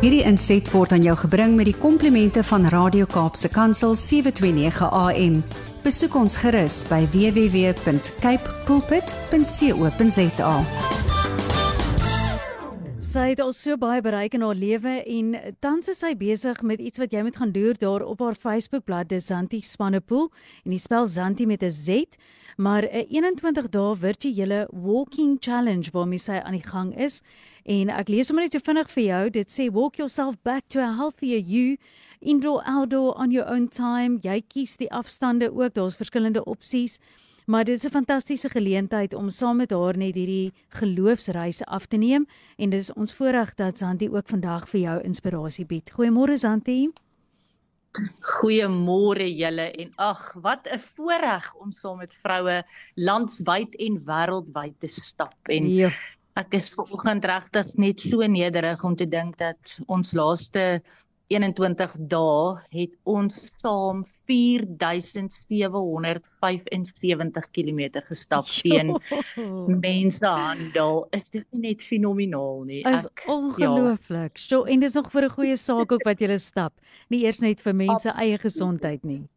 Hierdie inset word aan jou gebring met die komplimente van Radio Kaapse Kansel 729 AM. Besoek ons gerus by www.cape pulpit.co.za. Sy het al so baie bereik in haar lewe en tans is sy besig met iets wat jy moet gaan doen daar op haar Facebookblad, Zanti Spannepoel en die spel Zanti met 'n Z, maar 'n 21 dae virtuele walking challenge waarmee sy aan die gang is. En ek lees sommer net so vinnig vir jou. Dit sê walk yourself back to a healthier you. Indoor outdoor on your own time. Jy kies die afstande ook. Daar's verskillende opsies. Maar dit is 'n fantastiese geleentheid om saam met haar net hierdie geloofsreise af te neem en dis ons voorreg dat Santi ook vandag vir jou inspirasie bied. Goeiemôre Santi. Goeiemôre julle en ag, wat 'n voorreg om saam met vroue landwyd en wêreldwyd te stap en ja. Ek is vanoggend regtig net so nederig om te dink dat ons laaste 21 dae het ons saam 4775 km gestap teen mensehandel. Is dit nie net fenomenaal nie? Ek, is ongelooflik. Ja. So en dis nog vir 'n goeie saak ook wat jy stap. Nie eers net vir mense eie gesondheid nie.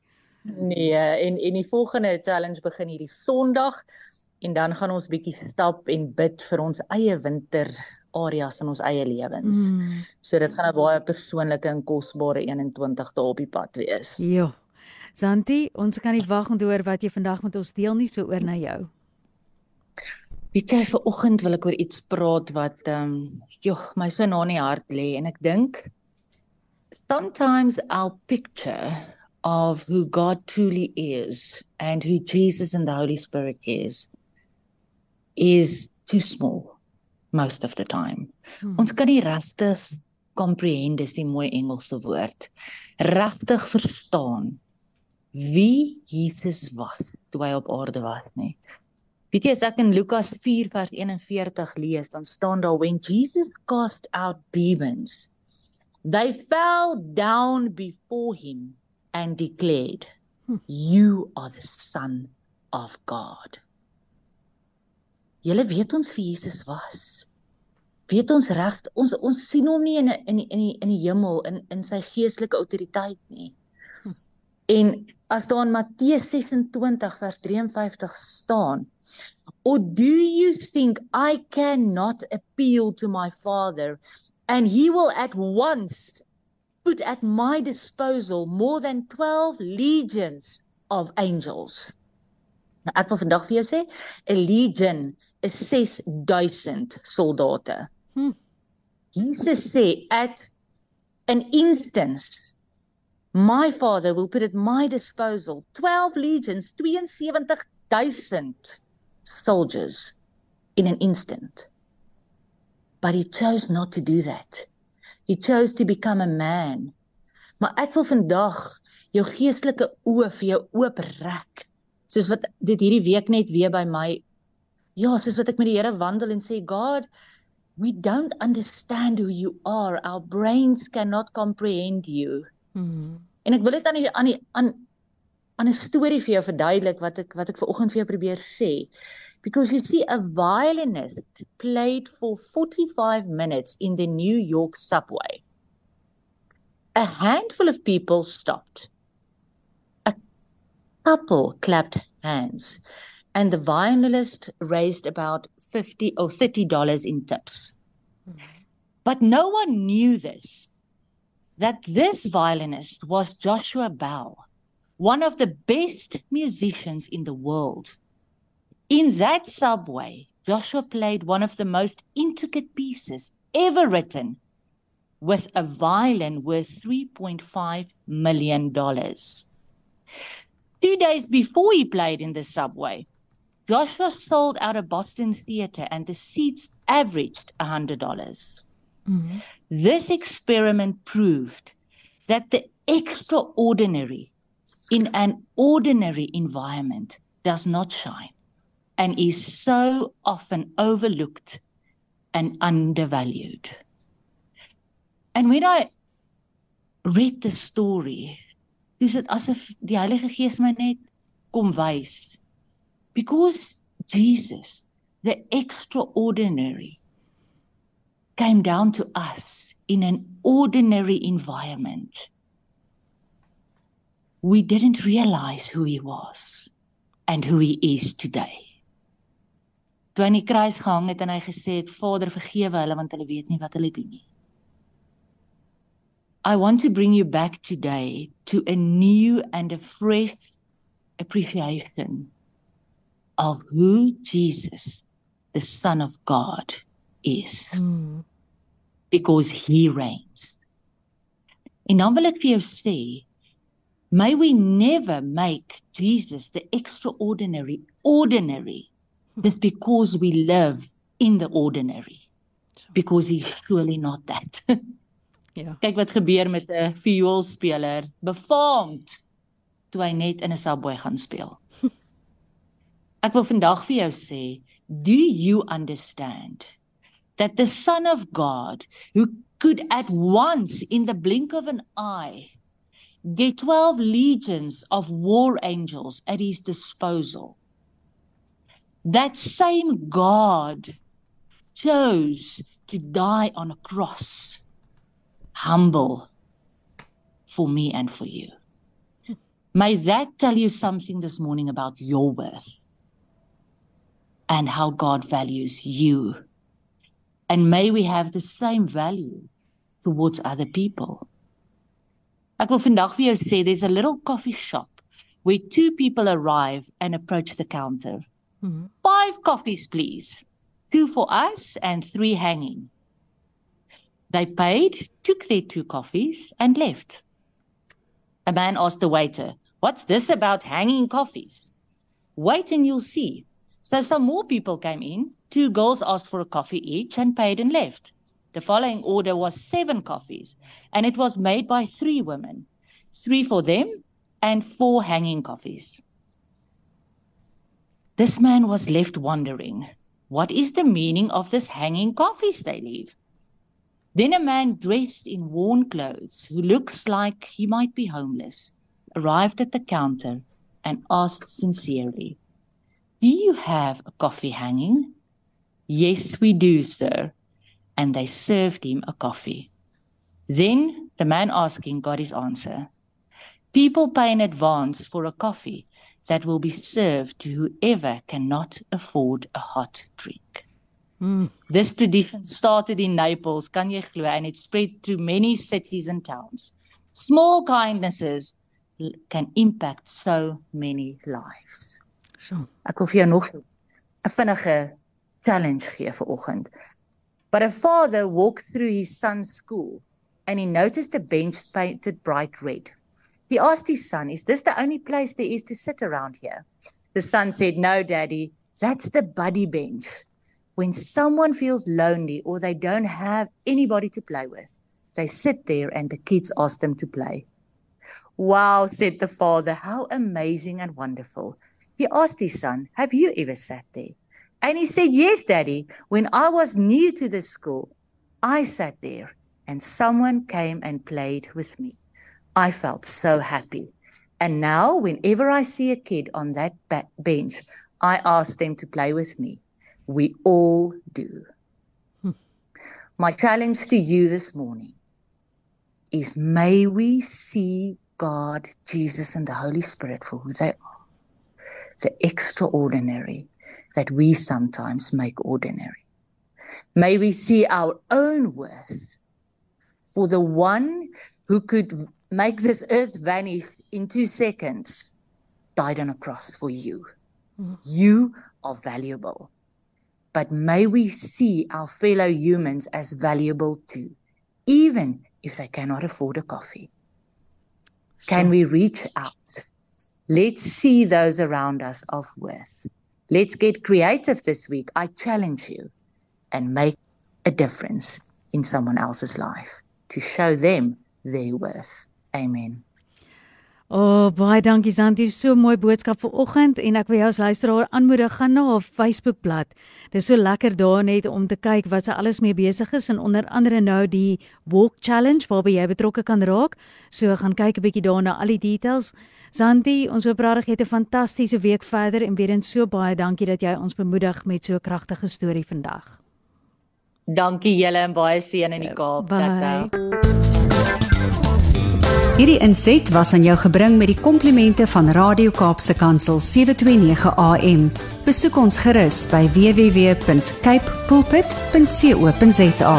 Nee, en en die volgende challenge begin hierdie Sondag en dan gaan ons bietjie stap en bid vir ons eie winter areas in ons eie lewens. Mm. So dit gaan 'n baie persoonlike en kosbare 21 dae op die pad wees. Ja. Santi, ons kan nie wag om te hoor wat jy vandag met ons deel nie, so oor na jou. Weet jy, vir oggend wil ek oor iets praat wat ehm um, joh, my so na in die hart lê en ek dink sometimes our picture of who God truly is and who Jesus and the Holy Spirit is is too small most of the time. Hmm. Ons kan nie regtig comprehend is die mooi Engelse woord. Regtig verstaan wie Jesus was toe hy op aarde was nie. Weet jy as ek in Lukas 4 vers 41 lees, dan staan daar when Jesus cast out demons, they fell down before him and declared, hmm. "You are the son of God." Julle weet ons wie Jesus was. Weet ons reg ons ons sien hom nie in in in die in die hemel in in sy geestelike autoriteit nie. En as daar in Matteus 26 vers 53 staan, "Or do you think I cannot appeal to my Father and he will at once put at my disposal more than 12 legions of angels?" Nou ek wil vandag vir jou sê, 'n legion is 6000 soldate. Hmm. Jesus sê at an instance my father will put at my disposal 12 legions 72000 soldiers in an instant. But he chose not to do that. He chose to become a man. Maar ek wil vandag jou geestelike oë vir jou oop rek. Soos wat dit hierdie week net weer by my Ja, soos wat ek met die Here wandel en sê God, we don't understand who you are. Our brains cannot comprehend you. Mm. En ek wil dit aan die aan die aan aan 'n storie vir jou verduidelik wat ek wat ek ver oggend vir jou probeer sê. Because you see a violinist played for 45 minutes in the New York subway. A handful of people stopped. A couple clapped hands and the violinist raised about 50 or 30 dollars in tips. Mm-hmm. But no one knew this that this violinist was Joshua Bell, one of the best musicians in the world. In that subway, Joshua played one of the most intricate pieces ever written with a violin worth $3.5 million. Two days before he played in the subway, Joshua sold out a Boston theater and the seats averaged $100. dollars mm-hmm. This experiment proved that the extraordinary in an ordinary environment does not shine and is so often overlooked and undervalued. And when I read the story, is dit asof die Heilige Gees my net kom wys because Jesus, the extraordinary, came down to us in an ordinary environment. We didn't realize who he was and who he is today. Toe hy aan die kruis gehang het en hy gesê het Vader vergewe hulle want hulle weet nie wat hulle doen nie. I want to bring you back today to a new and a fresh appreciation of who Jesus, the Son of God, is. Mm. Because he reigns. En dan wil ek vir jou sê, may we never make Jesus the extraordinary ordinary just because we live in the ordinary. Because he's surely not that. Ja. Kyk wat gebeur met 'n vioolspeler, befaamd toe hy net in 'n subway gaan speel. Ek wil vandag vir jou sê, do you understand that the son of God who could at once in the blink of an eye get 12 legions of war angels at his disposal. That same God chose to die on a cross humble for me and for you. May that tell you something this morning about your worth and how God values you. And may we have the same value towards other people. Ek wil vandag vir jou sê there's a little coffee shop where two people arrive and approach the counter. Mm-hmm. Five coffees please. Two for us and three hanging. They paid, took their two coffees, and left. A man asked the waiter, What's this about hanging coffees? Wait and you'll see. So some more people came in. Two girls asked for a coffee each and paid and left. The following order was seven coffees, and it was made by three women three for them and four hanging coffees. This man was left wondering what is the meaning of this hanging coffees they leave? Then a man dressed in worn clothes, who looks like he might be homeless, arrived at the counter and asked sincerely, Do you have a coffee hanging? Yes, we do, sir. And they served him a coffee. Then the man asking got his answer. People pay in advance for a coffee that will be served to whoever cannot afford a hot drink. Mm. This tradition started in Naples, kan jy glo, and it spread through many cities and towns. Small kindnesses can impact so many lives. So, ek wil vir jou nog 'n vinnige challenge gee vir oggend. But a father walked through his son's school and he noticed a bench painted bright red. He asked his son, "Is this the only place there is to sit around here?" The son said, "No, daddy, that's the buddy bench." when someone feels lonely or they don't have anybody to play with, they sit there and the kids ask them to play. Wow, said the father, how amazing and wonderful. He asked his son, Have you ever sat there? And he said, Yes, daddy. When I was new to the school, I sat there and someone came and played with me. I felt so happy. And now, whenever I see a kid on that bench, I ask them to play with me. We all do. Hmm. My challenge to you this morning is may we see God, Jesus, and the Holy Spirit for who they are. The extraordinary that we sometimes make ordinary. May we see our own worth for the one who could make this earth vanish in two seconds died on a cross for you. Mm. You are valuable but may we see our fellow humans as valuable too, even if they cannot afford a coffee. Sure. Can we reach out? Let's see those around us of worth. Let's get creative this week. I challenge you and make a difference in someone else's life to show them their worth. Amen. O, oh, baie dankie Santi, so mooi boodskap vir oggend en ek wil jou as luisteraar aanmoedig gaan na haar Facebookblad. Dit is so lekker daar net om te kyk wat sy alles mee besig is en onder andere nou die Walk Challenge waarby jy betrokke kan raak. So gaan kyk 'n bietjie daarna al die details. Santi, ons hoop regtig jy het 'n fantastiese week verder en weer eens so baie dankie dat jy ons bemoedig met so 'n kragtige storie vandag. Dankie julle en baie seën in die Kaap. Bye. Hierdie inset was aan jou gebring met die komplimente van Radio Kaapse Kansel 729 AM. Besoek ons gerus by www.cape pulpit.co.za.